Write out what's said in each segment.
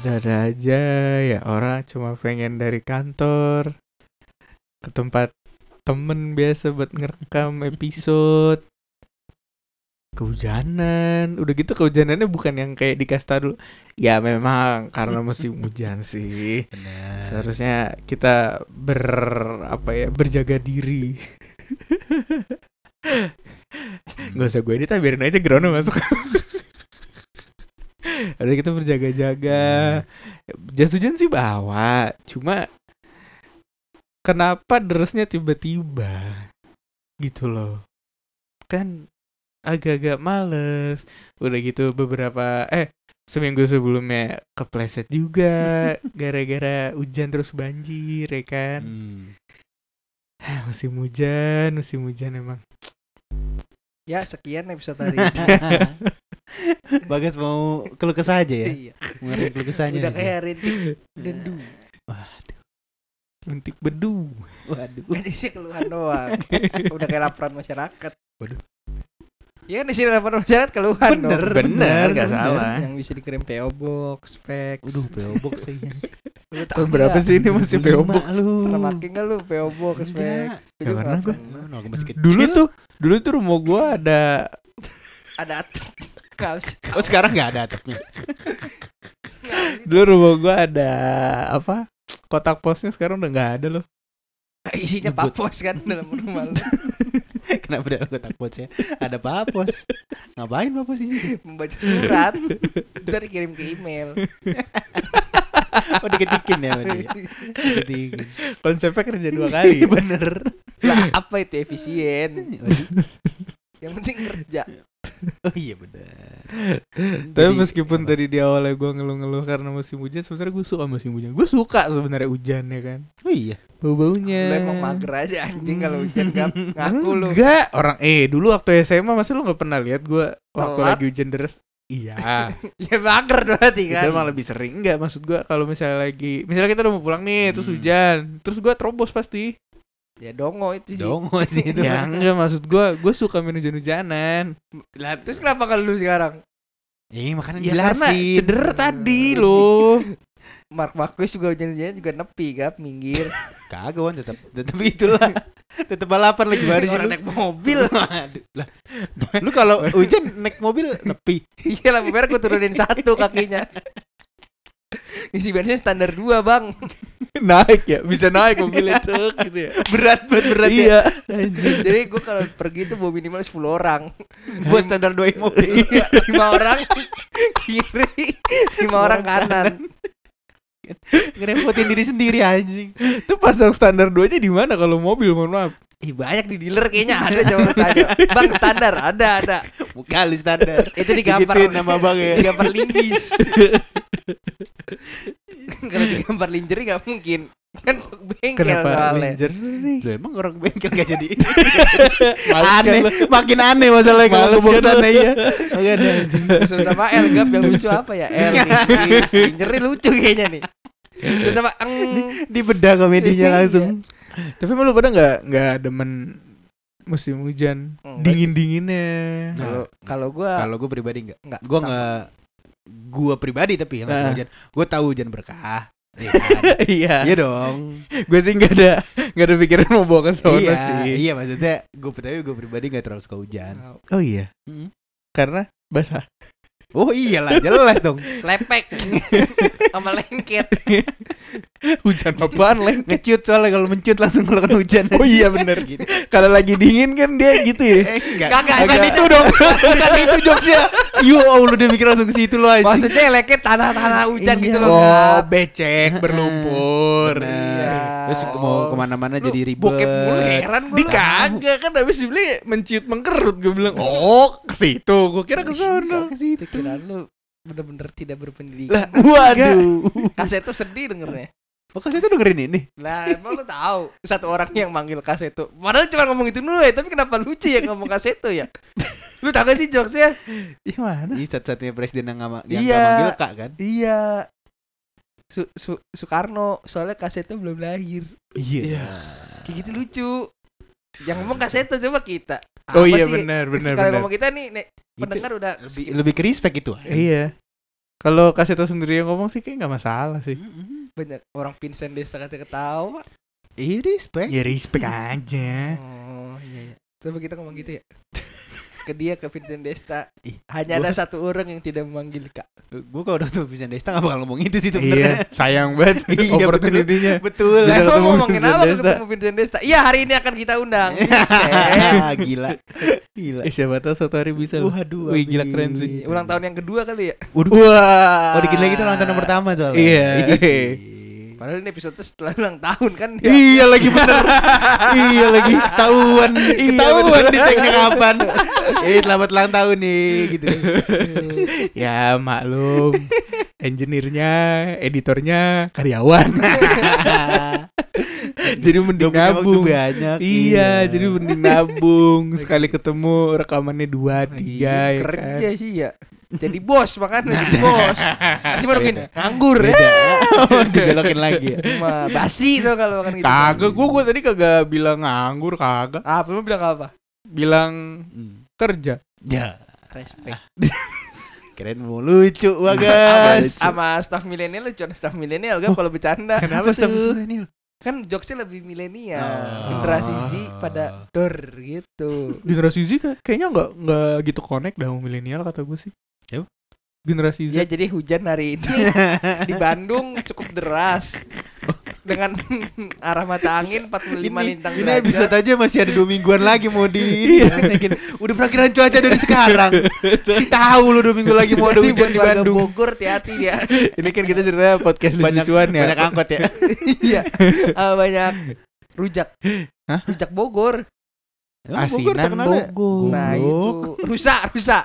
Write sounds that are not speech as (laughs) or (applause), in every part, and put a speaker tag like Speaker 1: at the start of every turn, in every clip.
Speaker 1: ada-ada aja ya orang cuma pengen dari kantor ke tempat temen biasa buat ngerekam episode. Kehujanan. Udah gitu kehujanannya bukan yang kayak di kasta dulu. Ya memang karena musim (laughs) hujan sih.
Speaker 2: Benar.
Speaker 1: seharusnya kita ber apa ya berjaga diri. (laughs) Nggak usah gue edit ah, biarin aja Grono masuk (laughs) ada kita berjaga-jaga. Jas hujan sih bawa cuma kenapa derasnya tiba-tiba gitu loh. Kan agak-agak males. Udah gitu beberapa eh seminggu sebelumnya kepleset juga (laughs) gara-gara hujan terus banjir ya kan?
Speaker 2: Hmm.
Speaker 1: Ah, musim hujan musim hujan emang.
Speaker 3: Ya sekian episode hari (laughs) ini.
Speaker 2: Bagas mau keluh kesah aja ya.
Speaker 3: Iya.
Speaker 2: Ngeluarin keluh kesahnya.
Speaker 3: Udah kayak rintik dendu.
Speaker 1: Lentik bedu
Speaker 2: Waduh.
Speaker 3: Kan isi keluhan doang. Udah kayak laporan masyarakat.
Speaker 1: Waduh.
Speaker 3: Iya kan isi laporan masyarakat keluhan
Speaker 2: Bener,
Speaker 3: dong.
Speaker 1: bener gak
Speaker 2: bener.
Speaker 1: salah
Speaker 3: Yang bisa dikirim PO Box, fax.
Speaker 2: Udah PO box saya.
Speaker 3: Lu
Speaker 1: tahun berapa sih ini masih PO Box
Speaker 2: lu?
Speaker 3: Pernah pakai nggak lu PO Box, fax?
Speaker 2: Enggak.
Speaker 1: Pernah gua. dulu tuh dulu tuh rumah gua ada
Speaker 3: Ada Kaos. (laughs)
Speaker 2: Oh sekarang nggak ada atapnya.
Speaker 1: dulu rumah gua ada apa kotak posnya sekarang udah nggak ada loh
Speaker 3: Isinya papos kan dalam rumah lu. (laughs)
Speaker 2: Kenapa dalam kotak posnya ada papos? Ngapain papos ini?
Speaker 3: Membaca surat. Ntar kirim ke email. (laughs)
Speaker 2: Oh diketikin ya berarti. Diketikin.
Speaker 1: konsepnya kerja dua kali
Speaker 2: Bener.
Speaker 3: Lah apa itu efisien? Yang penting kerja.
Speaker 2: Oh iya bener.
Speaker 1: tapi meskipun tadi di awalnya gua ngeluh-ngeluh karena musim hujan sebenarnya gue suka musim hujan. Gue suka sebenarnya hujan ya kan.
Speaker 2: Oh iya.
Speaker 1: bau baunya
Speaker 3: Lu emang mager aja anjing kalau hujan gak (laughs) ngaku lu.
Speaker 1: enggak. Orang eh dulu waktu SMA masa lu nggak pernah lihat gua waktu lagi hujan deras? Iya. (laughs)
Speaker 3: Ya mager berarti
Speaker 1: itu
Speaker 3: kan.
Speaker 1: emang lebih sering enggak maksud gua kalau misalnya lagi misalnya kita udah mau pulang nih terus
Speaker 2: Hmm.
Speaker 1: hujan terus gua terobos pasti
Speaker 3: Ya dongo itu sih.
Speaker 2: Dongo sih itu.
Speaker 1: ya enggak maksud gua gua suka main hujan-hujanan
Speaker 3: Lah terus kenapa kalau lu sekarang?
Speaker 2: Eh makanya
Speaker 1: ya karena
Speaker 2: jelasin.
Speaker 1: cedera tadi loh (laughs)
Speaker 3: Mark Marquez juga hujan-hujannya juga nepi kan minggir. (laughs)
Speaker 2: Kagak Wan tetap tetap itulah. (laughs) tetap balapan lagi baru sih
Speaker 3: naik mobil.
Speaker 2: Waduh, lah. Lu kalau hujan naik mobil nepi.
Speaker 3: Iya lampu merah gue turunin satu kakinya. Isi bensin standar dua bang. (laughs)
Speaker 1: naik ya bisa naik mobilnya (laughs) cek gitu ya
Speaker 2: Berat berat ya.
Speaker 1: iya
Speaker 3: Jadi gue kalau pergi tuh bawa minimal 10 orang. (laughs)
Speaker 2: Buat standar doain mobil.
Speaker 3: Iya, lima orang kiri, lima orang kanan.
Speaker 2: Ngerepotin diri sendiri anjing.
Speaker 1: itu pasang standar dua aja di mana kalau mobil mohon maaf
Speaker 3: Ih banyak di dealer kayaknya ada coba tanya. Bang standar ada ada.
Speaker 2: Muka lu standar.
Speaker 3: Itu digambar
Speaker 2: Digituin nama bang ya.
Speaker 3: digambar linggis. Kalau digambar linjeri nggak mungkin. Kan bengkel
Speaker 1: kenapa
Speaker 3: soalnya.
Speaker 1: Nih
Speaker 2: Lu emang orang bengkel gak jadi
Speaker 1: kan
Speaker 2: aneh, makin aneh masalahnya kalau sana iya. Oke deh anjing.
Speaker 3: Sama El Gap yang lucu apa ya? Linjeri lucu kayaknya nih. Terus sama eng (laughs)
Speaker 2: Di bedah komedinya
Speaker 3: Iya.
Speaker 2: langsung.
Speaker 1: tapi emang lu pada nggak nggak demen musim hujan
Speaker 3: Enggak.
Speaker 1: dingin dinginnya
Speaker 3: Kalau kalau gua
Speaker 2: Kalau gue pribadi enggak.
Speaker 3: Enggak,
Speaker 2: Gue
Speaker 3: sama.
Speaker 2: enggak gue pribadi tapi yang
Speaker 1: Ah.
Speaker 2: hujan. Gue tahu hujan berkah. Iya (laughs) kan?
Speaker 1: iya
Speaker 2: Iya dong.
Speaker 1: gue sih nggak ada nggak ada pikiran mau bawa ke sana
Speaker 2: iya,
Speaker 1: sih
Speaker 2: iya maksudnya gue tapi gue pribadi gak terlalu suka hujan.
Speaker 1: oh iya
Speaker 2: Mm.
Speaker 1: karena basah
Speaker 2: Oh iyalah jelas dong.
Speaker 3: lepek (laughs) sama lengket.
Speaker 1: hujan apaan leng
Speaker 2: Ngecut soalnya kalau mencut langsung keluar hujan.
Speaker 1: oh iya bener
Speaker 2: gitu.
Speaker 1: kalau lagi dingin kan dia gitu ya
Speaker 2: Eh, enggak. Bukan
Speaker 1: agak-
Speaker 2: itu dong. (laughs) bukan itu jokesnya. Yo Allah dia mikir langsung ke situ loh anjing.
Speaker 3: Maksudnya lengket tanah-tanah hujan
Speaker 2: Iya.
Speaker 3: gitu loh.
Speaker 1: oh becek berlumpur
Speaker 2: Bener.
Speaker 3: Iya.
Speaker 2: Terus mau ke mana-mana
Speaker 3: Lu
Speaker 2: jadi ribet.
Speaker 3: Bokep mulu heran gua.
Speaker 1: di
Speaker 3: lu.
Speaker 1: kagak kan habis beli menciut mengkerut gue bilang oh ke situ gue kira ke sana
Speaker 2: Ke situ.
Speaker 3: Pikiran lu bener-bener tidak berpendidikan.
Speaker 1: lah
Speaker 2: Waduh.
Speaker 3: Kaset tuh sedih dengernya.
Speaker 2: Oh kasih itu dengerin ini.
Speaker 3: Lah emang lu tahu satu orang yang manggil kaseto. Padahal cuma ngomong itu dulu ya, tapi kenapa lucu ya ngomong kaseto ya? Lu tahu gak sih jokesnya?
Speaker 1: gimana
Speaker 2: Ini satu-satunya presiden yang
Speaker 3: Iya.
Speaker 2: nggak manggil kak kan?
Speaker 3: Iya. Su Su- Soekarno soalnya kaseto belum lahir.
Speaker 1: Iya.
Speaker 3: Kayak gitu lucu. Yang ngomong kaseto coba kita.
Speaker 1: oh
Speaker 3: Apa
Speaker 1: iya
Speaker 3: sih?
Speaker 1: benar benar
Speaker 3: Kalau
Speaker 1: benar
Speaker 3: ngomong kita nih, nek,
Speaker 2: Itu
Speaker 3: pendengar udah
Speaker 2: lebih lebih ke respect itu.
Speaker 1: iya Kalau Kaseto sendiri yang ngomong sih kayak nggak masalah sih.
Speaker 3: Banyak orang Vincent Desta kata ketawa.
Speaker 2: Ih, respect.
Speaker 1: Ya respect aja.
Speaker 3: Oh iya, iya. Coba kita ngomong gitu ya. (laughs) ke dia ke Vincent Desta.
Speaker 2: Ih,
Speaker 3: Hanya
Speaker 2: gua-
Speaker 3: ada satu orang yang tidak memanggil kak.
Speaker 2: Gue kalau udah tuh Vincent Desta gak bakal ngomong itu sih
Speaker 1: Iya,
Speaker 2: sebenarnya.
Speaker 1: sayang banget (laughs)
Speaker 2: Iya,
Speaker 1: opportunity-nya.
Speaker 2: Betul.
Speaker 1: Bisa
Speaker 3: Lah,
Speaker 1: ketemu
Speaker 3: emang ngomongin
Speaker 1: Vincent
Speaker 3: apa
Speaker 1: Desta.
Speaker 3: ketemu Vincent Desta? Iya hari ini akan kita undang. (laughs)
Speaker 2: Gila. Gila.
Speaker 1: Eh, siapa tahu suatu hari bisa.
Speaker 2: Waduh.
Speaker 1: Wih, gila keren sih.
Speaker 3: Ulang tahun yang kedua kali ya.
Speaker 2: Waduh.
Speaker 1: Wah.
Speaker 2: Oh, dikit lagi tuh ulang tahun yang pertama soalnya.
Speaker 1: Iya. (laughs)
Speaker 3: Padahal ini episode setelah ulang tahun kan.
Speaker 2: Iya lagi bener. Iya lagi ketahuan. Ketahuan di tag (laughs) kapan. Eh selamat ulang tahun nih gitu.
Speaker 1: Ya maklum. Engineer-nya, editornya karyawan. (laughs) jadi mending nabung.
Speaker 2: banyak
Speaker 1: Iya, jadi mending nabung. Sekali ketemu rekamannya dua, tiga, ya
Speaker 3: kerja
Speaker 1: kan.
Speaker 3: sih ya. Jadi bos makanya jadi bos. Masih baru gini nganggur ya.
Speaker 2: Beda (laughs) (laughs) Dibelokin lagi ya
Speaker 3: basi tuh kalau makan gitu.
Speaker 1: Kagak, gua, gua tadi kagak bilang nganggur, kagak.
Speaker 3: Ah, belum bilang apa?
Speaker 1: Bilang
Speaker 2: Hmm.
Speaker 1: kerja.
Speaker 2: Ya
Speaker 3: Respect.
Speaker 2: Keren mau lucu
Speaker 3: Sama,
Speaker 2: bagas
Speaker 3: sama staff milenial lucu staff milenial kan kalau bercanda. (laughs)
Speaker 2: Kenapa
Speaker 3: tuh?
Speaker 2: tuh
Speaker 3: Kan jokesnya lebih milenial.
Speaker 2: Oh.
Speaker 3: Generasi Z pada dor gitu.
Speaker 1: Generasi Z kayak- kayaknya nggak nggak gitu connect dah sama milenial kata gue sih. Generasi Z.
Speaker 3: Ya jadi hujan hari ini (laughs) di Bandung cukup deras. Dengan (laughs) arah mata angin 45
Speaker 2: ini,
Speaker 3: lintang
Speaker 2: ini
Speaker 3: derajat.
Speaker 2: episode aja masih ada dua mingguan lagi mau di ini, naikin. Udah perakiran cuaca dari sekarang Si tahu lu dua minggu lagi mau ada hujan di Bandung
Speaker 3: Bogor hati-hati dia.
Speaker 1: Ini kan kita ceritanya podcast
Speaker 2: banyak
Speaker 1: lucuan ya.
Speaker 2: banyak angkot ya (laughs)
Speaker 3: Iya. Eh, banyak rujak.
Speaker 1: Hah?
Speaker 3: Rujak Bogor.
Speaker 2: Emang Bogor
Speaker 1: Asinan
Speaker 2: terkenal ya?
Speaker 1: Bogor.
Speaker 3: Nah, itu rusak, rusak.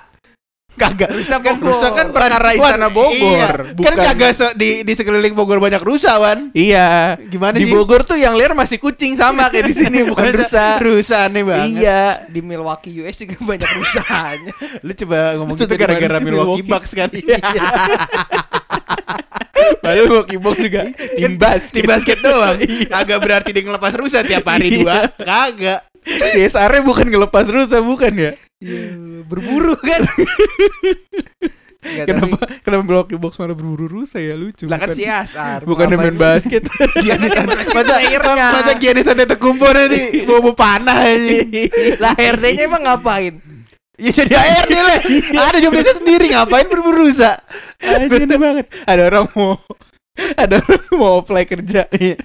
Speaker 2: Kagak
Speaker 3: Rusak
Speaker 1: Kan
Speaker 3: Bogor.
Speaker 1: rusak kan perkara istana Bogor.
Speaker 2: iya.
Speaker 1: bukan.
Speaker 2: kan kagak se- di di sekeliling Bogor banyak rusa wan
Speaker 1: Iya.
Speaker 2: gimana
Speaker 1: Di
Speaker 2: sih
Speaker 1: Bogor tuh yang liar masih kucing sama kayak di sini (laughs) bukan rusa.
Speaker 2: rusa aneh banget
Speaker 3: Iya, di Milwaukee US juga banyak rusaknya.
Speaker 2: lu coba ngomong
Speaker 1: Itu
Speaker 2: gitu gara-gara Milwaukee
Speaker 1: Milwaukee?
Speaker 2: Bucks kan (laughs)
Speaker 1: Padahal Milwaukee Bucks juga tim basket.
Speaker 2: di basket doang (laughs) kagak berarti dia ngelepas rusa tiap hari dua kagak
Speaker 1: CSR-nya bukan ngelepas rusa bukan ya?
Speaker 3: Berburu kan. Nggak,
Speaker 1: Kenapa
Speaker 3: tapi-
Speaker 1: kenapa Milwaukee Bucks malah berburu rusa ya lucu.
Speaker 3: Lah kan Asar.
Speaker 1: bukan main basket. (laughs)
Speaker 2: Giannis masa masa Giannis ada tekumpul nih bawa panah aja (laughs)
Speaker 3: Lah HRD-nya emang ngapain?
Speaker 2: ya jadi ARD lah ada job desa sendiri ngapain berburu rusa
Speaker 1: Anjir banget. Ada orang mau ada orang mau apply kerja ke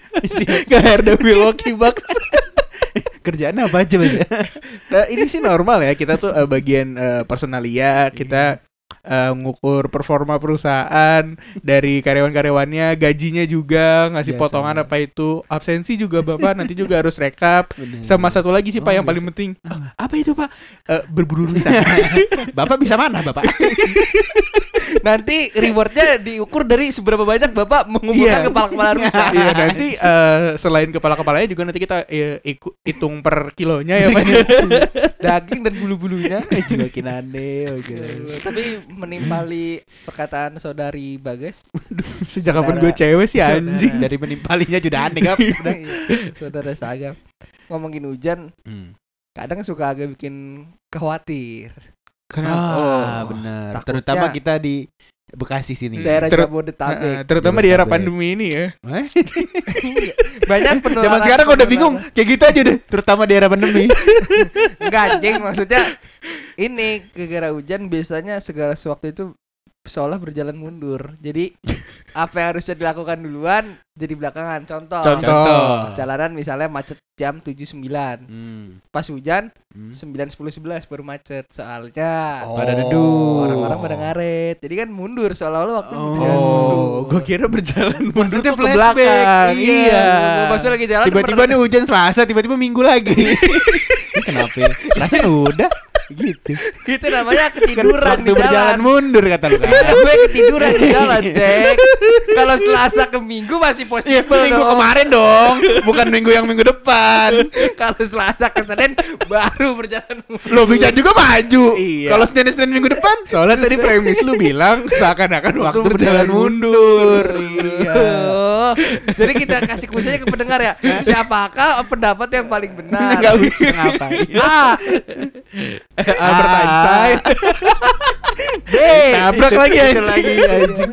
Speaker 1: HRD Milwaukee Bucks.
Speaker 2: Kerjaan apa aja mas? (laughs)
Speaker 1: Nah, ini sih normal ya. Kita tuh eh, bagian eh, personalia. Kita eh, ngukur performa perusahaan dari karyawan-karyawannya gajinya juga ngasih
Speaker 2: Biasa.
Speaker 1: potongan apa itu. Absensi juga bapak. Nanti juga harus rekap. Sama satu lagi sih pak
Speaker 2: Oh,
Speaker 1: yang paling
Speaker 2: biasa.
Speaker 1: penting. Apa? Itu pak? Eh, berburu rusa (laughs)
Speaker 2: bapak bisa mana bapak (laughs)
Speaker 3: Nanti rewardnya diukur dari seberapa banyak Bapak mengumpulkan
Speaker 1: Iya.
Speaker 3: kepala-kepala rusa. (laughs)
Speaker 1: iya nanti eh, selain kepala kepalanya juga nanti kita iku- hitung per kilonya ya pak (laughs)
Speaker 3: Daging dan bulu-bulunya. (laughs)
Speaker 2: makin aneh oke.
Speaker 3: Tapi menimpali perkataan saudari Bagas.
Speaker 1: sejak kapan gue cewek sih anjing
Speaker 2: dari menimpalinya juga aneh kan
Speaker 3: iya. Saudara Sagam. Ngomongin hujan,
Speaker 2: Hmm.
Speaker 3: kadang suka agak bikin khawatir.
Speaker 2: Ah benar.
Speaker 3: Takutnya-
Speaker 2: terutama kita di Bekasi sini.
Speaker 3: Daerah
Speaker 1: Ter-
Speaker 3: Jabodetabek.
Speaker 1: Nah, (laughs) (laughs) terutama di era pandemi (laughs) ini ya?
Speaker 3: Banyak penularan.
Speaker 2: Zaman sekarang kok udah bingung. kayak gitu aja deh terutama di era pandemi.
Speaker 3: Enggak anjing maksudnya ini gara-gara hujan biasanya segala sesuatu itu seolah berjalan mundur. Jadi (laughs) apa yang harusnya dilakukan duluan jadi belakangan. Contoh.
Speaker 1: Contoh.
Speaker 3: Jalanan misalnya macet jam 7.9
Speaker 2: Hmm.
Speaker 3: Pas hujan
Speaker 2: Hmm.
Speaker 3: 9 10 11 baru macet soalnya
Speaker 2: Oh.
Speaker 1: pada duduk
Speaker 3: orang-orang pada ngaret. Jadi kan mundur seolah-olah waktu
Speaker 2: Oh.
Speaker 3: berjalan mundur.
Speaker 1: Oh, gue kira berjalan mundur tuh ke belakang.
Speaker 2: iya.
Speaker 3: Maksudnya lagi jalan
Speaker 2: Tiba-tiba nih hujan Selasa, tiba-tiba Minggu lagi. (laughs) Kenapa? ya? Rasanya udah gitu.
Speaker 3: itu namanya
Speaker 2: Kan
Speaker 3: ketiduran
Speaker 2: waktu
Speaker 3: di
Speaker 2: berjalan
Speaker 3: jalan.
Speaker 2: mundur kata lu kan.
Speaker 3: gue ketiduran di jalan, Cek. Kalau Selasa ke Minggu masih
Speaker 2: Iya,
Speaker 3: possible
Speaker 2: minggu
Speaker 3: dong.
Speaker 2: kemarin dong, bukan minggu yang minggu depan.
Speaker 3: Kalau Selasa ke Senin baru berjalan mundur.
Speaker 2: Lo bisa juga maju.
Speaker 1: Iya.
Speaker 2: Kalau Senin Senin minggu depan,
Speaker 1: Soalnya tadi premis lu bilang seakan-akan waktu berjalan mundur.
Speaker 2: Iya.
Speaker 3: Oh, jadi kita kasih kuisnya ke pendengar ya. Siapakah pendapat yang paling benar?
Speaker 2: Enggak usah ngapain.
Speaker 3: A.
Speaker 1: Albert
Speaker 2: Ah. (laughs)
Speaker 1: Einstein.
Speaker 3: B.
Speaker 1: Tabrak lagi anjing.
Speaker 2: lagi anjing.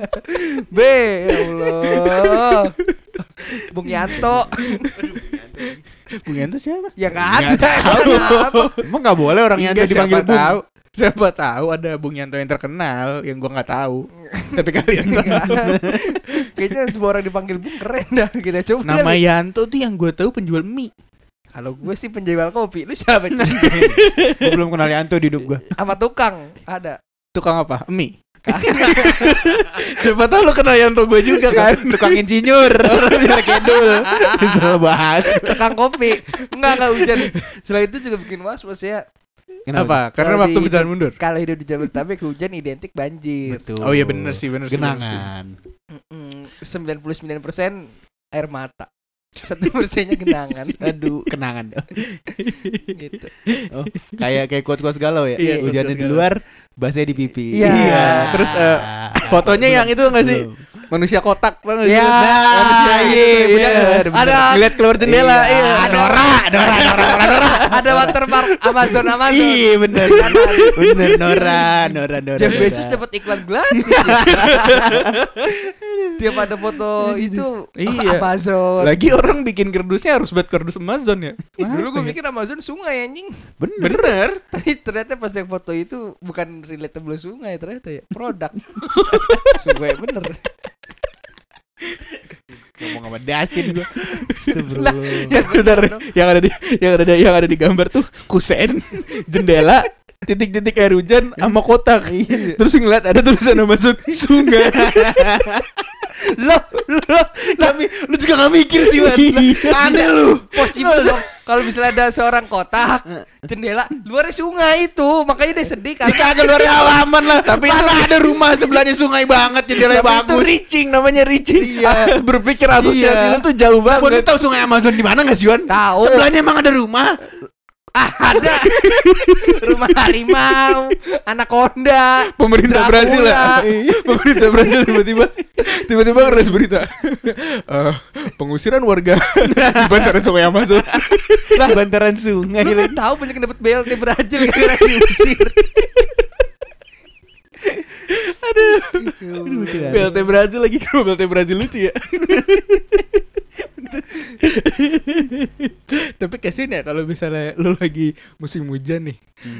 Speaker 3: B. Ya Allah. Bung Yanto.
Speaker 1: Bung Yanto siapa?
Speaker 3: Ya nggak ada.
Speaker 2: tahu. Emang nggak boleh orang
Speaker 1: Enggak,
Speaker 2: dipanggil Bung.
Speaker 1: tahu. Siapa tahu ada Bung Yanto yang terkenal yang gua nggak tahu. Tapi kalian tahu.
Speaker 3: Kayaknya semua orang dipanggil Bung keren dah. Kita coba.
Speaker 1: Nama. Yanto tuh yang gua tahu penjual mie.
Speaker 3: Kalau gue sih penjual kopi. Lu siapa? (laughs)
Speaker 2: Gua belum kenal Yanto di hidup gua.
Speaker 3: Sama tukang ada.
Speaker 1: Tukang apa? Mie. (laughs) Siapa tahu lu kenal Yanto gua juga kan.
Speaker 2: Tukang insinyur. (laughs) Biar kedul. Kesel banget.
Speaker 3: Tukang kopi. Enggak enggak hujan. Setelah itu juga bikin was was ya.
Speaker 1: Apa? Karena
Speaker 3: Kalau
Speaker 1: waktu berjalan mundur.
Speaker 3: Kalau hidup di Jabodetabek hujan identik banjir.
Speaker 2: Betul.
Speaker 1: Oh iya bener sih, bener sih, bener sih.
Speaker 2: Genangan.
Speaker 3: Sembilan puluh sembilan persen air mata. Satu persennya genangan.
Speaker 2: Aduh, kenangan.
Speaker 3: gitu.
Speaker 2: kayak kayak quotes quotes galau ya.
Speaker 1: Iya,
Speaker 2: Hujannya di luar, basnya di pipi.
Speaker 3: Iya.
Speaker 1: Terus, eh, Fotonya yang itu enggak sih?
Speaker 2: Belum.
Speaker 1: Manusia kotak banget.
Speaker 3: Ya,
Speaker 1: manusia
Speaker 2: iya,
Speaker 1: gitu,
Speaker 2: bener, bener.
Speaker 3: Ada
Speaker 1: ngeliat keluar jendela,
Speaker 2: Iya.
Speaker 1: iya.
Speaker 2: Nora, Nora, Nora, Nora, Nora.
Speaker 3: ada watermark Amazon Amazon.
Speaker 2: Iya bener Bener Nora Nora Nora
Speaker 3: Jeff. Bezos dapat iklan gratis. Tiap ada foto itu
Speaker 1: Iya.
Speaker 3: Amazon.
Speaker 1: Lagi orang bikin kardusnya harus buat kardus Amazon ya.
Speaker 3: Dulu gue mikir Amazon sungai anjing.
Speaker 2: Bener
Speaker 1: Bener.
Speaker 3: Tapi ternyata pas yang foto itu bukan relatable sungai ternyata ya produk. (laughs) sungai bener. (laughs)
Speaker 2: Ngomong sama Dustin gue
Speaker 3: Lah,
Speaker 1: Ya, bener. yang ada di yang ada di yang ada di gambar tuh kusen, jendela, titik-titik air hujan sama kotak. Terus ngeliat ada tulisan Amazon sungai.
Speaker 3: Loh, loh,
Speaker 2: Tapi lu juga gak mikir sih Wan Aneh lu
Speaker 3: possible dong. Kalau misalnya ada seorang kotak, jendela, luarnya sungai itu, makanya dia sedih kan.
Speaker 2: Kagak luar halaman lah Tapi Mana ada rumah sebelahnya sungai banget Jendelanya
Speaker 1: Tapi itu
Speaker 2: bagus
Speaker 1: reaching namanya reaching.
Speaker 2: Iya. (laughs)
Speaker 1: Berpikir asosiasi
Speaker 2: Iya.
Speaker 1: lu tuh jauh
Speaker 2: Mau
Speaker 1: banget.
Speaker 2: tahu sungai Amazon di mana gak sih Wan?
Speaker 3: Tahu.
Speaker 2: Sebelahnya emang ada rumah
Speaker 3: ada (laughs) rumah harimau, anaconda.
Speaker 1: Pemerintah
Speaker 3: Dracula.
Speaker 1: Brazil ya. Pemerintah Brazil tiba-tiba tiba-tiba ngeres berita. Eh, pengusiran warga di bantaran sungai Amazon.
Speaker 2: Lah bantaran sungai
Speaker 3: Lu tahu banyak yang dapat BLT Brazil gara-gara diusir.
Speaker 1: BLT Brazil lagi kenapa (laughs) BLT Brazil lucu ya. (laughs) Tapi kasihan ya kalau misalnya lu lagi musim hujan nih.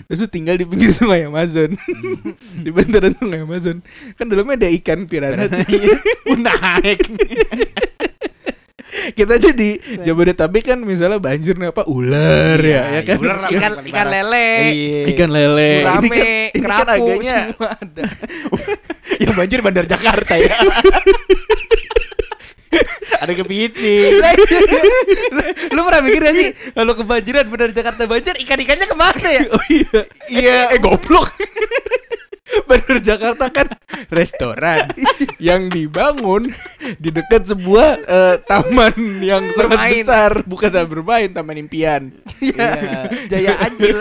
Speaker 1: Terus lu tinggal di pinggir sungai Amazon. (laughs) di bantaran sungai Amazon. Kan dalamnya ada ikan piranha. (laughs)
Speaker 2: Naik
Speaker 1: Kita aja di Jabodetabek kan misalnya banjir nih apa ular ya, ya kan.
Speaker 2: ular.
Speaker 3: Ikan ikan lele,
Speaker 2: Iya.
Speaker 1: Ikan lele.
Speaker 3: gurame,
Speaker 1: ini kan, ini kan
Speaker 3: kerapu,
Speaker 1: agaknya
Speaker 3: semua ada.
Speaker 2: Yang banjir bandar Jakarta ya Ada kepiting (laughs)
Speaker 3: Lu pernah mikir gak sih kalau kebanjiran benar Jakarta banjir ikan-ikannya ke mana ya?
Speaker 1: Oh iya. Iya, (laughs) eh goblok. Bandar Jakarta kan restoran yang dibangun di dekat sebuah eh, taman yang sangat
Speaker 3: Bermain.
Speaker 1: besar, bukan taman bermain, taman impian.
Speaker 3: Iya. Jaya Anjil.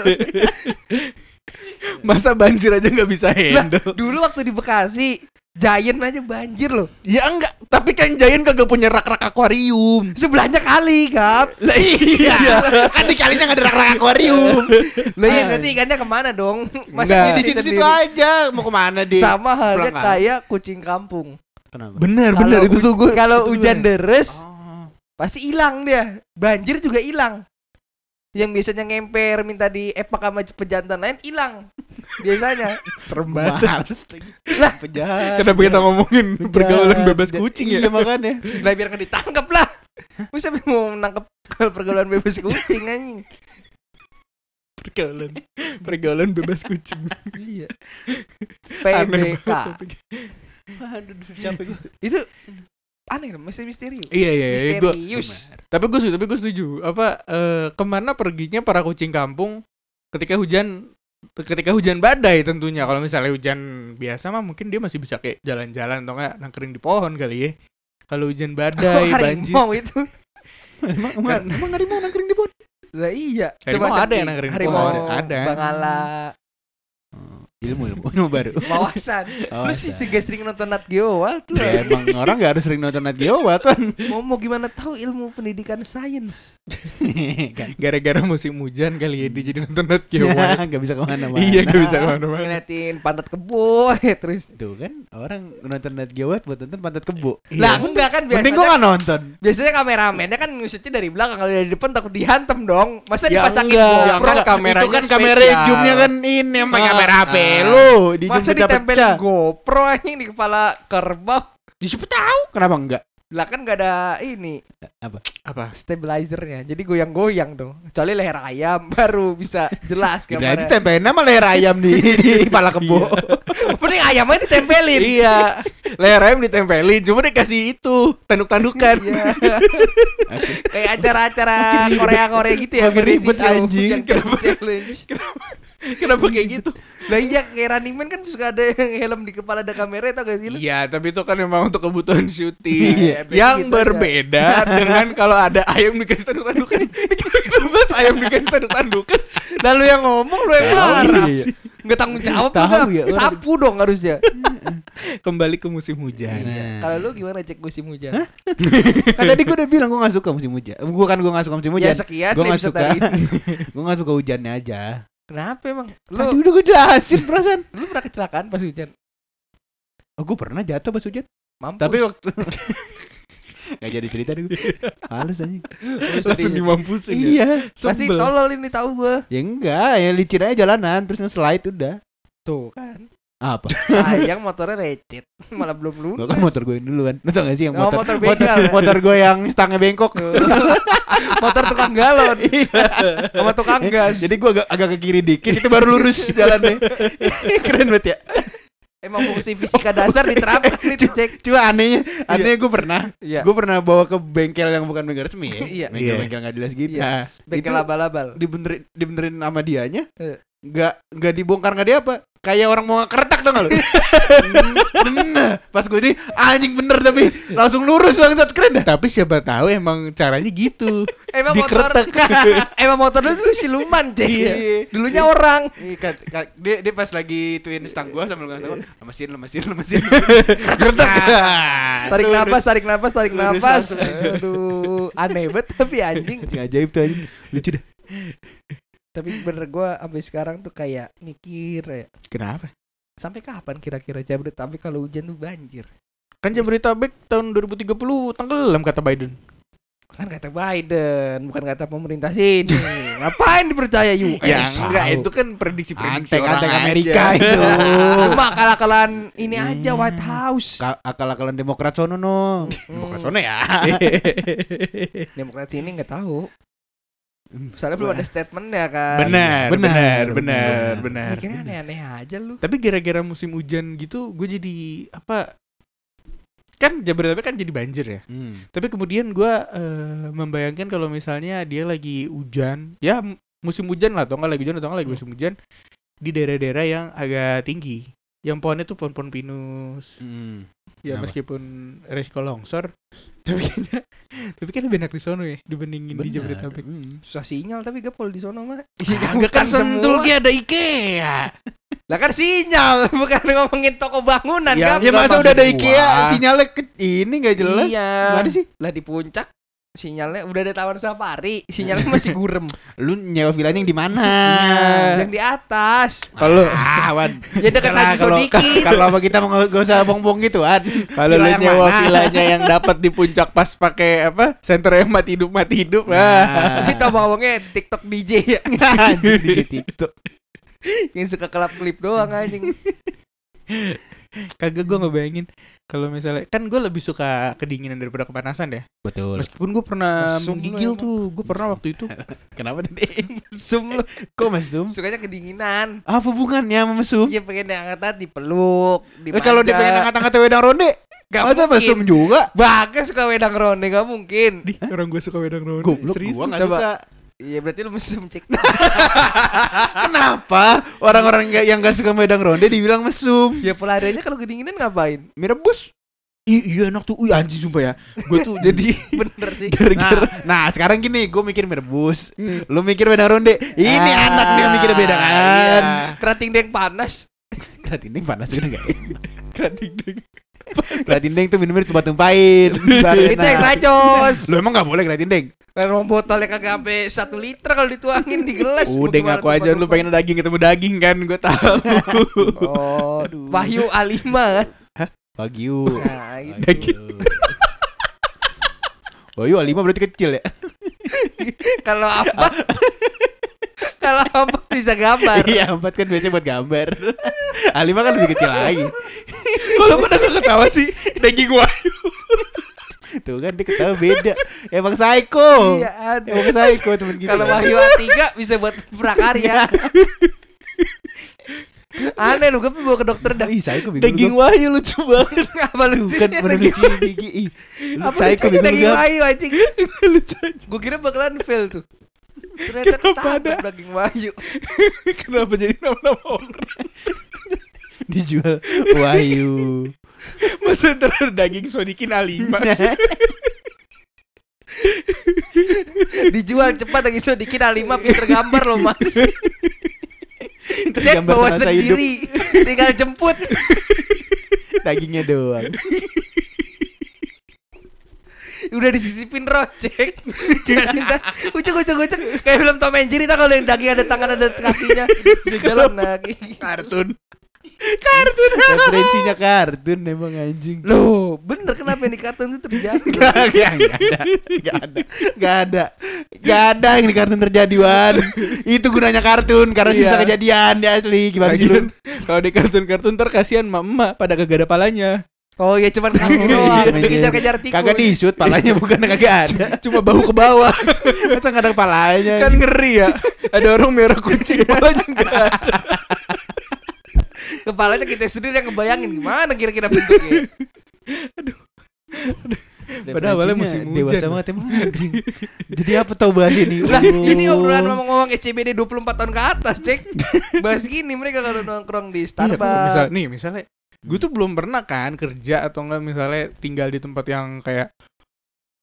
Speaker 1: Masa banjir aja nggak bisa handle?
Speaker 3: dulu waktu di Bekasi Giant aja banjir loh.
Speaker 1: Ya enggak, tapi kan Giant kagak punya rak-rak akuarium.
Speaker 3: Sebelahnya kali, Kap.
Speaker 1: Lah iya.
Speaker 2: Kan di kalinya gak ada rak-rak akuarium
Speaker 3: Lah iya nanti ikannya ke mana dong?
Speaker 1: Enggak.
Speaker 2: Di situ-situ aja Mau ke mana di
Speaker 3: Sama halnya kayak kucing kampung.
Speaker 2: Kenapa?
Speaker 1: Bener,
Speaker 3: Kalau
Speaker 1: bener itu tuh gue.
Speaker 3: Kalau hujan deres
Speaker 2: Oh.
Speaker 3: pasti hilang dia. Banjir juga hilang. Yang biasanya ngemper minta di epak sama pejantan lain hilang. Biasanya. (laughs)
Speaker 1: serem banget. (laughs)
Speaker 3: Lah.
Speaker 2: Pejahat
Speaker 1: Kenapa kita ngomongin pergaulan bebas kucing ya?
Speaker 2: Iya makanya
Speaker 3: Lah biar kan ditangkap lah. Siapa yang mau menangkap (laughs) pergaulan bebas kucing anjing?
Speaker 1: Pergaulan, pergaulan bebas kucing.
Speaker 3: Iya. PBK.
Speaker 2: Aduh capek gue
Speaker 3: Itu aneh loh, misteri misterius.
Speaker 1: Iya iya iya. Gua,
Speaker 3: Misterius.
Speaker 1: tapi gue setuju, tapi gue setuju. Apa eh, ke mana perginya para kucing kampung ketika hujan ketika hujan badai tentunya. Kalau misalnya hujan biasa mah mungkin dia masih bisa kayak jalan-jalan atau enggak nangkring di pohon kali ya. Kalau hujan badai, (laughs)
Speaker 3: Oh,
Speaker 1: banjir.
Speaker 3: itu. (laughs)
Speaker 2: Emang emang, emang harimau nangkring di pohon
Speaker 3: Lah iya.
Speaker 1: Harimau
Speaker 3: Coba
Speaker 1: ada yang
Speaker 3: cek.
Speaker 1: nangkring di pohon, ada.
Speaker 3: Bangala.
Speaker 2: Ilmu ilmu ilmu baru. (laughs)
Speaker 3: Wawasan. Lu sih juga sering nonton Nat Geo Wild tuh.
Speaker 2: Ya, emang orang gak harus sering nonton Nat Geo Wild kan.
Speaker 3: Mau mau gimana tahu ilmu pendidikan sains. (laughs)
Speaker 2: kan.
Speaker 1: Gara-gara musim hujan kali ya dia jadi nonton Nat Geo (laughs) Wild.
Speaker 2: Gak bisa ke mana-mana.
Speaker 1: Iya gak bisa ke mana-mana.
Speaker 3: Ngeliatin pantat kebo terus.
Speaker 2: Tuh kan orang nonton Nat Geo Wild buat nonton pantat kebo.
Speaker 3: Lah enggak kan biasanya
Speaker 2: Mending gua gak nonton.
Speaker 3: Biasanya kameramennya kan ngusutnya dari belakang kalau dari depan takut dihantem dong. Masa
Speaker 1: Ya
Speaker 3: dipasangin
Speaker 1: enggak.
Speaker 3: GoPro?
Speaker 1: Ya enggak. kameranya
Speaker 2: Itu kan kamera zoomnya kan ini sama
Speaker 1: Ah,
Speaker 2: kamera HP
Speaker 1: ah.
Speaker 2: Lu. Di
Speaker 3: Masa ditempelin GoPro anjing di kepala kerbau?
Speaker 1: Ya, siapa tahu.
Speaker 2: Kenapa enggak?
Speaker 3: Lah kan gak ada ini
Speaker 2: Apa?
Speaker 1: Apa?
Speaker 3: stabilizernya. Jadi goyang-goyang dong. Kecuali leher ayam (laughs) baru bisa jelas gambarnya.
Speaker 2: tempelin sama leher ayam di, di kepala kebo. (laughs)
Speaker 3: Mending ayamnya ditempelin.
Speaker 1: iya. Leher ayam ditempelin, cuma dikasih itu tanduk-tandukan.
Speaker 3: Iya. (laughs) Kayak acara-acara Korea-Korea gitu ya.
Speaker 2: makin ribet, anjing.
Speaker 3: Kayak challenge.
Speaker 1: Kenapa kayak gitu?
Speaker 3: Lah (laughs) iya kayak Running Man kan suka ada yang helm di kepala ada kamera tau gak sih lu?
Speaker 1: Iya, tapi itu kan memang untuk kebutuhan syuting.
Speaker 3: Iya,
Speaker 1: yang
Speaker 3: gitu
Speaker 1: berbeda dengan kalau ada ayam dikasih tanduk-tandukan. Kenapa ayam dikasih tanduk-tandukan?
Speaker 3: Lalu yang ngomong lu yang marah.
Speaker 2: iya.
Speaker 3: Nggak tanggung jawab
Speaker 2: Tahu ya,
Speaker 3: Sapu dong harusnya. (laughs)
Speaker 1: Kembali ke musim hujan.
Speaker 2: Nah.
Speaker 3: Kalau lu gimana cek musim hujan? (laughs)
Speaker 2: kan tadi gue udah bilang gue gak suka musim hujan. Gue kan gue gak suka musim
Speaker 3: Ya
Speaker 2: hujan.
Speaker 3: sekian
Speaker 2: Gue gak suka. gue gak suka hujannya aja.
Speaker 3: Kenapa emang?
Speaker 2: Tadi
Speaker 3: Lu
Speaker 2: udah gue jelasin perasaan.
Speaker 3: lu pernah kecelakaan pas hujan?
Speaker 2: Oh, gue pernah jatuh pas hujan.
Speaker 3: Mampus.
Speaker 2: Tapi waktu (laughs) Gak jadi cerita deh gue. Halus aja.
Speaker 1: Langsung dimampusin ya.
Speaker 2: Iya.
Speaker 3: Pasti tolol ini tahu gua.
Speaker 2: Ya enggak, ya licin aja jalanan terus nge-slide udah.
Speaker 3: Tuh kan.
Speaker 2: Apa?
Speaker 3: Sayang motornya lecet. (laughs) Malah belum lunas.
Speaker 2: Gue kan motor gue yang duluan. Lu tau gak sih yang
Speaker 3: Oh,
Speaker 2: motor
Speaker 3: motor
Speaker 2: motor, motor gue yang stangnya bengkok. (laughs)
Speaker 3: motor tukang galon. Sama tukang gas.
Speaker 2: Jadi gue agak, agak ke kiri dikit itu baru lurus jalannya. (laughs) Keren banget ya.
Speaker 3: Emang fungsi fisika dasar diterapkan itu cek.
Speaker 2: Cuma anehnya, anehnya gue pernah,
Speaker 3: Iya.
Speaker 2: gue pernah bawa ke bengkel yang bukan bengkel resmi ya.
Speaker 3: Iya.
Speaker 2: Bengkel-bengkel gak jelas gitu.
Speaker 3: Iya. Bengkel
Speaker 2: Itu-
Speaker 3: abal-abal.
Speaker 2: Dibenerin, dibenerin sama dianya. Nggak nggak dibongkar nggak dia apa? Kayak orang mau keretak gak lu? (laughs) Bener. Pas gue ini anjing bener tapi langsung lurus bangsat keren dah.
Speaker 1: Tapi siapa tahu emang caranya gitu. (laughs) (laughs)
Speaker 3: Emang motor
Speaker 1: Dikretek.
Speaker 3: Emang motor lu dulu siluman cek.
Speaker 2: Iya.
Speaker 3: Dulunya orang.
Speaker 2: Ih, ka- ka- dia, dia pas lagi tuin stang gua sambil ngasih tahu lemesin lemesin lemesin
Speaker 3: Tarik napas, tarik napas, tarik napas.
Speaker 2: langsung aja.
Speaker 3: Aduh, aneh banget tapi anjing.
Speaker 2: Ajaib tuh anjing lucu dah
Speaker 3: Tapi bener gua sampai sekarang tuh kayak mikir ya.
Speaker 1: Kenapa?
Speaker 3: Sampai kapan kira-kira Jabodetabek kalau hujan tuh banjir?
Speaker 1: Kan Jabodetabek tahun 2030 tenggelam kata Biden.
Speaker 3: Kan kata Biden, bukan kata pemerintah sini. (laughs) Ngapain dipercaya US?
Speaker 1: Ya
Speaker 2: tahu.
Speaker 1: enggak itu kan prediksi-prediksi orang
Speaker 2: antek-antek
Speaker 1: aja.
Speaker 2: Amerika itu (laughs)
Speaker 3: Cuma akal-akalan ini aja
Speaker 2: Iya.
Speaker 3: White House.
Speaker 2: Ka- akal-akalan demokrat sono no demokrat sono ya
Speaker 3: Demokrat sini nggak tahu.
Speaker 2: Hmm.
Speaker 3: Soalnya belum ada statementnya kan.
Speaker 1: benar,
Speaker 2: Benar,
Speaker 1: benar,
Speaker 2: benar.
Speaker 3: Mikirnya aneh-aneh aja lu.
Speaker 1: Tapi gara-gara musim hujan gitu, gue jadi apa? Kan Jabodetabek kan jadi banjir ya.
Speaker 2: Hmm.
Speaker 1: Tapi kemudian gue eh, membayangkan kalau misalnya dia lagi hujan, ya musim hujan lah, atau nggak lagi hujan atau nggak lagi musim hujan di daerah-daerah yang agak tinggi, yang pohonnya tuh pohon-pohon pinus.
Speaker 2: Hmm.
Speaker 1: Ya
Speaker 2: Kenapa?
Speaker 1: meskipun resiko longsor, (laughs) tapi kayaknya, tapi kan lebih enak di sono ya dibandingin di
Speaker 2: Benar.
Speaker 1: Jabodetabek.
Speaker 2: Hmm.
Speaker 3: Susah sinyal tapi gak kalau di sono mah.
Speaker 1: Agak kan sentul dia ada IKEA. (laughs)
Speaker 3: Lah kan sinyal, (laughs) bukan ngomongin toko bangunan
Speaker 1: Ya,
Speaker 3: kan.
Speaker 2: Ya masa udah ada IKEA
Speaker 1: gua.
Speaker 2: sinyalnya ke ini gak jelas
Speaker 1: Iya.
Speaker 2: Gimana sih?
Speaker 3: Lah di puncak sinyalnya udah ada taman safari, sinyalnya masih gurem. (laughs)
Speaker 2: Lu nyewa villanya yang di mana?
Speaker 3: Yang di atas.
Speaker 1: Kalau
Speaker 2: Ah, Wan.
Speaker 3: Ya dekat
Speaker 2: Nah,
Speaker 3: lagi
Speaker 2: kalau
Speaker 3: sedikit.
Speaker 2: kalau apa (laughs) kita mau gak usah bong-bong gitu, Wan.
Speaker 1: kalau lu nyewa
Speaker 2: mana?
Speaker 1: villanya yang dapat di puncak pas pakai apa? Center yang mati hidup mati hidup.
Speaker 2: Nah.
Speaker 3: Kita ngomongnya TikTok DJ ya.
Speaker 2: Di TikTok.
Speaker 3: yang suka kelap klip doang anjing. (laughs)
Speaker 1: Kagak gue ngebayangin kalau misalnya kan gue lebih suka kedinginan daripada kepanasan ya.
Speaker 2: Betul.
Speaker 1: Meskipun gue pernah
Speaker 3: Mesum
Speaker 1: menggigil
Speaker 3: emang.
Speaker 1: tuh, gue pernah waktu itu. (laughs)
Speaker 2: Kenapa tadi?
Speaker 3: Mesum lu.
Speaker 2: Kok mesum?
Speaker 3: Sukanya kedinginan.
Speaker 2: Apa hubungannya sama mesum?
Speaker 3: Iya pengen yang angkat dipeluk,
Speaker 2: Eh, kalau dia pengen angkat-angkat wedang ronde,
Speaker 3: Gak
Speaker 2: masa
Speaker 3: mungkin.
Speaker 2: mesum juga?
Speaker 3: Bagas suka wedang ronde gak mungkin.
Speaker 1: Di orang gue suka wedang ronde.
Speaker 2: Goblok,
Speaker 1: Serius.
Speaker 2: gua gak
Speaker 3: Coba.
Speaker 2: suka.
Speaker 3: Iya berarti lu mesum cek. (laughs)
Speaker 2: Kenapa orang-orang yang gak suka wedang ronde dibilang mesum?
Speaker 3: ya pelariannya kalau kedinginan ngapain?
Speaker 2: Mie rebus.
Speaker 1: Ih, iya enak tuh. Ih anjing sumpah ya. Gue tuh (laughs) jadi
Speaker 3: Bener sih.
Speaker 2: Nah,
Speaker 1: gara-gara
Speaker 2: nah sekarang gini, gue mikir mie rebus.
Speaker 1: Hmm.
Speaker 2: Lu mikir wedang ronde. Ini
Speaker 1: Ah,
Speaker 2: anak nih yang mikir beda kan.
Speaker 1: iya.
Speaker 3: Kerating deng panas. (laughs)
Speaker 2: Keratindeng panas juga enggak enak.
Speaker 1: Keratindeng.
Speaker 2: Keratindeng tuh minumnya cuma tumpahin.
Speaker 3: Itu yang racun.
Speaker 2: Lu emang enggak boleh keratindeng?
Speaker 3: Kalau botolnya kagak sampai satu liter kalau dituangin di gelas.
Speaker 1: Udah ngaku aja lu pengen daging ketemu daging kan, gue tahu.
Speaker 3: Oh, Wahyu A5 kan.
Speaker 2: Wagyu.
Speaker 3: Nah, itu.
Speaker 2: Daging. Wahyu A5 berarti kecil ya?
Speaker 3: Kalau apa? (laughs) (laughs) Kalau apa bisa gambar.
Speaker 2: Iya, empat kan biasanya buat gambar. (laughs) A5 kan lebih kecil lagi. (laughs)
Speaker 1: Kalau pada gak ketawa sih, daging wahyu.
Speaker 2: Tuh kan dia ketawa beda. Emang psycho.
Speaker 3: Iya, ada.
Speaker 2: Emang psycho temen kita.
Speaker 3: Kalau Wahyu A3 bisa buat prakarya. Aneh lu, gue bawa ke dokter dah.
Speaker 2: Ih, psycho bingung.
Speaker 1: Daging wahyu lucu banget.
Speaker 3: Apa lu?
Speaker 2: bukan bener lucu gigi. Ih, lu
Speaker 3: Apa
Speaker 2: psycho bingung
Speaker 3: daging? Wahyu anjing?
Speaker 1: lucu.
Speaker 3: Gue kira bakalan fail tuh. Ternyata
Speaker 1: Kenapa ada?
Speaker 3: daging Wahyu. (laughs)
Speaker 1: Kenapa jadi nama-nama orang? (laughs)
Speaker 2: Dijual Wahyu.
Speaker 1: Masa ntar ada daging sodikin A5 (laughs)
Speaker 3: Dijual cepat lagi so dikit A5 pinter gambar loh mas. Cek bawa
Speaker 2: semasa hidup.
Speaker 3: sendiri, tinggal jemput.
Speaker 2: Dagingnya doang.
Speaker 3: Udah disisipin rocek. Ucuk ucuk ucuk kayak film Tom and Jerry kalau yang daging ada tangan ada kakinya. Dia jalan lagi.
Speaker 1: Kartun
Speaker 2: Referensinya kartun emang anjing.
Speaker 3: Loh, bener kenapa ini kartun itu terjadi? (laughs)
Speaker 2: Gak, gak, gak ada, gak ada, gak ada, gak ada yang di kartun terjadi Wan. Itu gunanya kartun karena
Speaker 1: Iya.
Speaker 2: susah kejadian di asli. Gimana sih lu?
Speaker 1: Kalau di kartun-kartun ntar kasihan emak-emak pada kagak ada palanya
Speaker 3: Oh iya cuman kaki doang, dikejar-kejar tikus.
Speaker 2: Kagak disut, palanya bukan kagak ada.
Speaker 1: Cuma bahu ke bawah (laughs)
Speaker 2: Masa gak ada palanya?
Speaker 1: Kan ngeri ya Ada orang merah kucing Palanya nggak ada
Speaker 3: Kepalanya kita sendiri yang ngebayangin gimana kira-kira bentuknya.
Speaker 1: Padahal awalnya musim
Speaker 2: Referensinya Dewasa
Speaker 1: hujan.
Speaker 2: banget emang anjing. Jadi apa tau bahas ini?
Speaker 3: Lah, ini obrolan ngomong-ngomong ECBD 24 tahun ke atas, cek. Bahas gini mereka kalau nongkrong di
Speaker 1: Iya,
Speaker 3: Starbucks.
Speaker 1: misal, nih misalnya gue tuh belum pernah kan kerja atau enggak misalnya tinggal di tempat yang kayak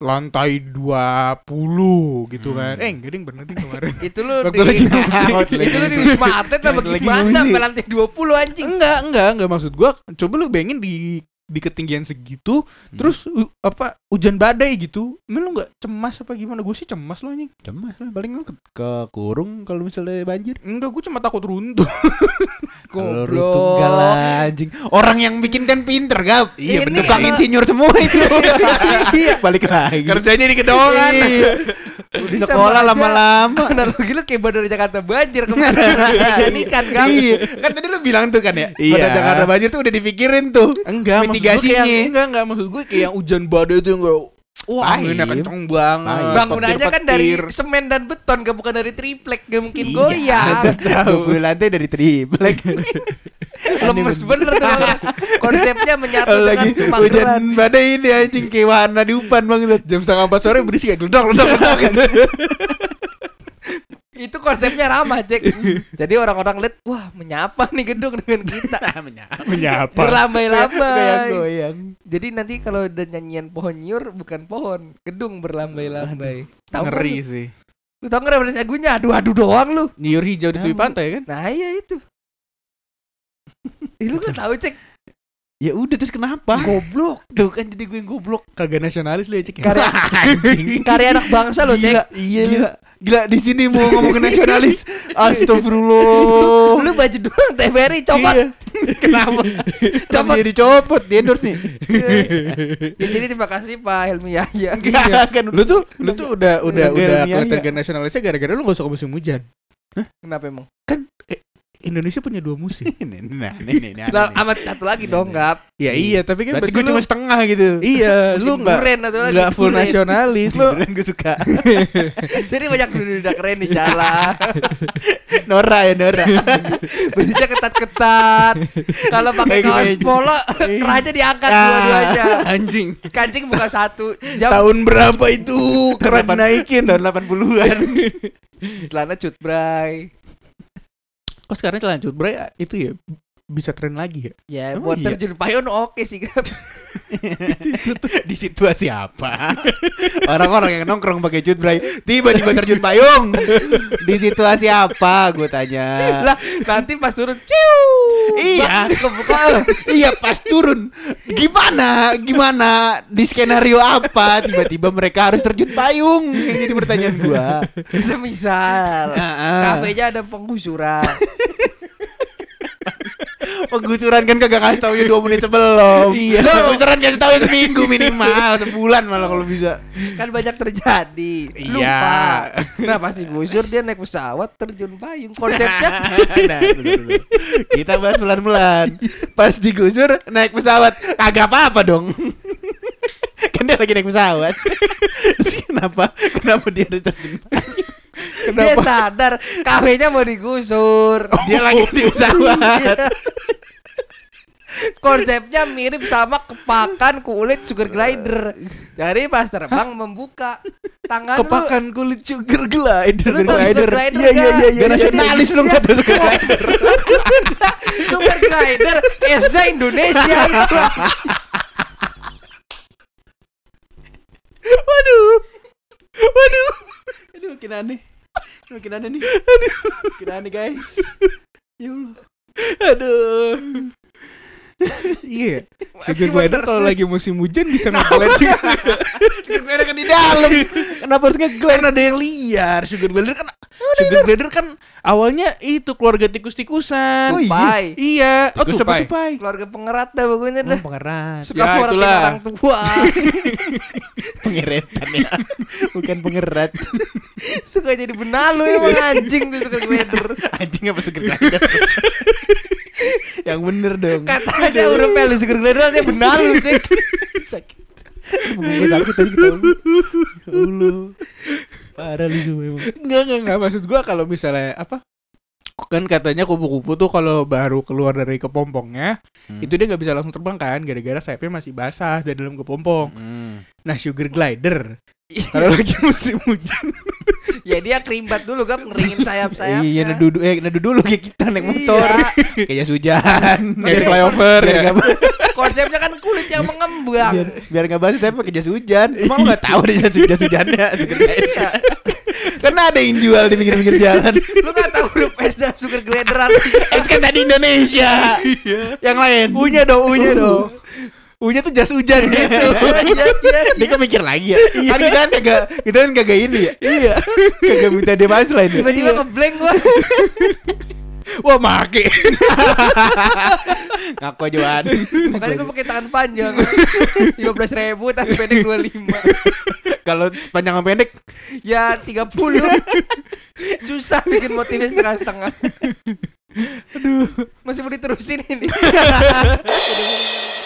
Speaker 1: lantai 20 gitu kan.
Speaker 2: Hmm.
Speaker 1: Eh, enggak ding bener ding kemarin. (laughs)
Speaker 3: itu lu
Speaker 1: Waktu
Speaker 3: di,
Speaker 1: lagi (laughs)
Speaker 3: itu lu di Wisma Atlet apa gimana sampai lantai 20 anjing.
Speaker 1: enggak, enggak, enggak maksud gua coba lu bayangin di di ketinggian segitu terus u- apa hujan badai gitu emang lu nggak cemas apa gimana gue sih cemas lo anjing
Speaker 2: Cemas lah paling lu ke, ke kurung kalau misalnya banjir.
Speaker 1: enggak gue cuma takut runtuh (laughs)
Speaker 2: Kalau runtuh enggak lah anjing. Orang yang bikin kan pinter, Gap.
Speaker 3: Iya, bener.
Speaker 2: Tukang
Speaker 3: Kalau-
Speaker 2: insinyur semua itu. (laughs) Iya, balik lagi.
Speaker 1: kerjanya di kedongan
Speaker 2: Di sekolah lama-lama. (laughs)
Speaker 3: Analogi lu kayak bandara Jakarta banjir kemarin (laughs) ikan ikan kan.
Speaker 2: Iya, kan tadi lu bilang tuh kan ya.
Speaker 1: Iya.
Speaker 2: Pada Jakarta banjir tuh udah dipikirin tuh.
Speaker 1: enggak maksud gue
Speaker 2: Mitigasinya.
Speaker 1: kayak enggak enggak maksud gue kayak yang hujan badai itu yang gue wah
Speaker 2: Pahim.
Speaker 1: anginnya kenceng banget
Speaker 2: Pahim.
Speaker 3: Bangunannya kan dari semen dan beton gak bukan dari triplek gak mungkin
Speaker 2: Iya,
Speaker 3: goyang. (laughs)
Speaker 2: 20 lantai dari triplek. (laughs)
Speaker 3: Lemes bener tuh konsepnya menyatu
Speaker 2: Kalau
Speaker 3: dengan
Speaker 2: lagi
Speaker 3: pemangkuran.
Speaker 2: hujan badai ini anjing kayak warna di upan banget.
Speaker 1: jam setengah empat sore berisik kayak geledak geledak gitu. (laughs)
Speaker 3: Itu konsepnya ramah, Cek. (laughs) Jadi orang-orang lihat, wah, menyapa nih gedung dengan kita. (laughs)
Speaker 1: menyapa
Speaker 3: Berlambai-lambai.
Speaker 2: Goyang-goyang.
Speaker 3: Jadi nanti kalau ada nyanyian pohon nyur bukan pohon, gedung berlambai-lambai. Tahu
Speaker 1: ngeri
Speaker 3: kan
Speaker 1: sih
Speaker 3: Lu, tau nggak referensi lagunya? Aduh-aduh doang lu.
Speaker 1: nyur hijau di tepi pantai kan
Speaker 3: Nah, iya itu. Ih, lu gak tahu, Cek.
Speaker 2: Ya udah terus kenapa?
Speaker 3: Goblok.
Speaker 2: Tuh kan jadi gue yang goblok.
Speaker 1: kagak nasionalis lu ya cek ya?
Speaker 3: Karya (laughs) karya anak bangsa lo,
Speaker 2: Gila,
Speaker 3: Cek.
Speaker 2: iya gila. Gila di sini mau ngomongin nasionalis. Astagfirullah.
Speaker 3: Lu baju doang TVRI copot.
Speaker 2: Iya. Kenapa? Coba
Speaker 3: Copot.
Speaker 2: dia dicopot, di endorse nih.
Speaker 3: ya, jadi terima kasih Pak Helmi Yahya. (laughs)
Speaker 2: Iya. kan
Speaker 1: lu tuh lu tuh udah udah
Speaker 2: Udah
Speaker 1: kelihatan
Speaker 2: ya.
Speaker 1: nasionalisnya gara-gara lu gak suka musim hujan
Speaker 3: Kenapa emang?
Speaker 1: Indonesia punya dua musim (laughs)
Speaker 2: Nah, nah, nih, nih, nih,
Speaker 3: Nah,
Speaker 2: nih.
Speaker 3: amat satu lagi dong, Gap.
Speaker 1: ya iya tapi kan
Speaker 2: Berarti
Speaker 1: berarti
Speaker 2: gue cuma setengah gitu.
Speaker 1: iya (laughs)
Speaker 3: Musim
Speaker 1: lu nggak
Speaker 3: duren atau lagi
Speaker 1: nggak full
Speaker 3: duren.
Speaker 1: nasionalis lu
Speaker 2: Beneran gue suka. (laughs)
Speaker 3: Jadi banyak duda keren di jalan.
Speaker 2: Nora ya Nora.
Speaker 3: Bajunya ketat-ketat. Kalau pakai kaos polo, kerahnya diangkat
Speaker 2: Ah.
Speaker 3: dua-duanya.
Speaker 1: anjing
Speaker 3: Kancing buka satu jam.
Speaker 1: tahun berapa itu keren dinaikin
Speaker 2: tahun 80-an.
Speaker 3: Celana cutbray.
Speaker 1: Oh sekarang celana bray itu ya bisa tren lagi ya
Speaker 3: Ya,
Speaker 2: Emang
Speaker 3: buat
Speaker 2: iya?
Speaker 3: terjun payung oke sih, Gap. (laughs)
Speaker 2: di situasi apa? Orang-orang yang nongkrong pakai cutbray tiba-tiba terjun payung. Di situasi apa? Gue tanya.
Speaker 3: lah nanti pas turun ciu
Speaker 2: Iya, iya pas turun. Gimana? Gimana? Di skenario apa? Tiba-tiba mereka harus terjun payung. Yang jadi pertanyaan gua.
Speaker 3: semisal
Speaker 2: Heeh.
Speaker 3: kafenya ada penggusuran (laughs)
Speaker 2: Penggusuran kan kagak kasih taunya 2 menit sebelum. Iya. Penggusuran kasih taunya seminggu minimal, sebulan malah kalau bisa.
Speaker 3: kan banyak terjadi
Speaker 2: Iya.
Speaker 3: lupa nah pas digusur dia naik pesawat terjun payung konsepnya (laughs)
Speaker 2: nah. Kita bahas pelan-pelan. Pas digusur naik pesawat, kagak apa-apa dong. (laughs) kan dia lagi naik pesawat. (laughs) Terus kenapa? Kenapa dia harus terjun payung?
Speaker 3: Dia sadar kafenya mau digusur
Speaker 2: Dia lagi di pesawat. (laughs)
Speaker 3: konsepnya mirip sama kepakan kulit sugar glider jadi pas terbang membuka tangan
Speaker 1: Kepakan kulit sugar glider.
Speaker 3: Lu sugar glider
Speaker 1: Iya iya iya iya.
Speaker 2: Gak nasionalis lu nggak tuh suka glider.
Speaker 3: lu (laughs) sugar glider SD Indonesia itu (laughs)
Speaker 2: Waduh. Waduh. Aduh, makin aneh. Makin aneh nih. Aduh. Makin aneh, guys. Ya Allah.
Speaker 1: Aduh. (laughs) Iya. Sugar glider kalau lagi musim hujan bisa nge-glide juga.
Speaker 2: Sugar glider kan di dalam. Kenapa harus nge-glider ada yang liar? Sugar glider kan
Speaker 1: Sugar glider kan awalnya itu keluarga tikus-tikusan.
Speaker 2: Oh, iya.
Speaker 3: Tupai.
Speaker 1: Iya. Oh,
Speaker 2: Tikus apa
Speaker 1: tupai.
Speaker 2: tupai?
Speaker 3: keluarga pengerat dah pokoknya dah
Speaker 2: Oh, pengerat.
Speaker 3: suka
Speaker 1: Ya, itulah.
Speaker 3: orang tua (laughs)
Speaker 2: Pengeretan ya. Bukan pengerat. (laughs)
Speaker 3: suka jadi benalu emang anjing tuh sugar glider (laughs)
Speaker 2: Anjing apa sugar glider? yang bener dong.
Speaker 3: katanya udah pelu sugar glider dia benalu cek
Speaker 2: sakit. Gue sakit tadi ketawa. Ya Allah. Parah lu semua emang.
Speaker 1: Enggak, enggak, enggak. Maksud gua kalau misalnya apa? Kan katanya kupu-kupu tuh kalau baru keluar dari kepompongnya,
Speaker 2: Hmm.
Speaker 1: itu dia nggak bisa langsung terbang kan, gara-gara sayapnya masih basah dari dalam kepompong.
Speaker 2: Hmm.
Speaker 1: Nah, sugar glider kalau lagi musim hujan, (laughs)
Speaker 3: ya dia kerimbat dulu kan ngeringin sayap sayapnya
Speaker 2: Iya, neduh dulu eh neduh dulu kayak kita naik motor.
Speaker 3: Iya.
Speaker 2: Kayak jas hujan.
Speaker 1: kayak flyover
Speaker 2: biar
Speaker 1: ya.
Speaker 2: nggak
Speaker 3: konsepnya kan kulit yang mengembang
Speaker 2: biar biar nggak basah tapi pakai jas hujan. Emang nggak tahu ada jas jas hujannya glider. Karena ada yang jual di pinggir-pinggir jalan.
Speaker 3: lu gak tahu huruf S dan sugar glideran
Speaker 2: Es kan tadi Indonesia. Yang lain.
Speaker 1: Unya dong, unya dong. Unya tuh jas hujan gitu.
Speaker 3: Iya, iya,
Speaker 2: Dia kok mikir lagi ya? Kan kita kan kagak kita kan kagak ini ya. Iya. Kagak minta dia punchline ya.
Speaker 3: tiba-tiba ngeblank gua
Speaker 1: Wah, make. (laughs)
Speaker 2: Ngaku aja Wan.
Speaker 3: makanya gua pakai tangan panjang (laughs) lima belas ribu tangan pendek dua lima
Speaker 2: Kalau panjang sama pendek
Speaker 3: ya tiga puluh susah bikin motifnya setengah-setengah aduh masih mau diterusin ini (laughs)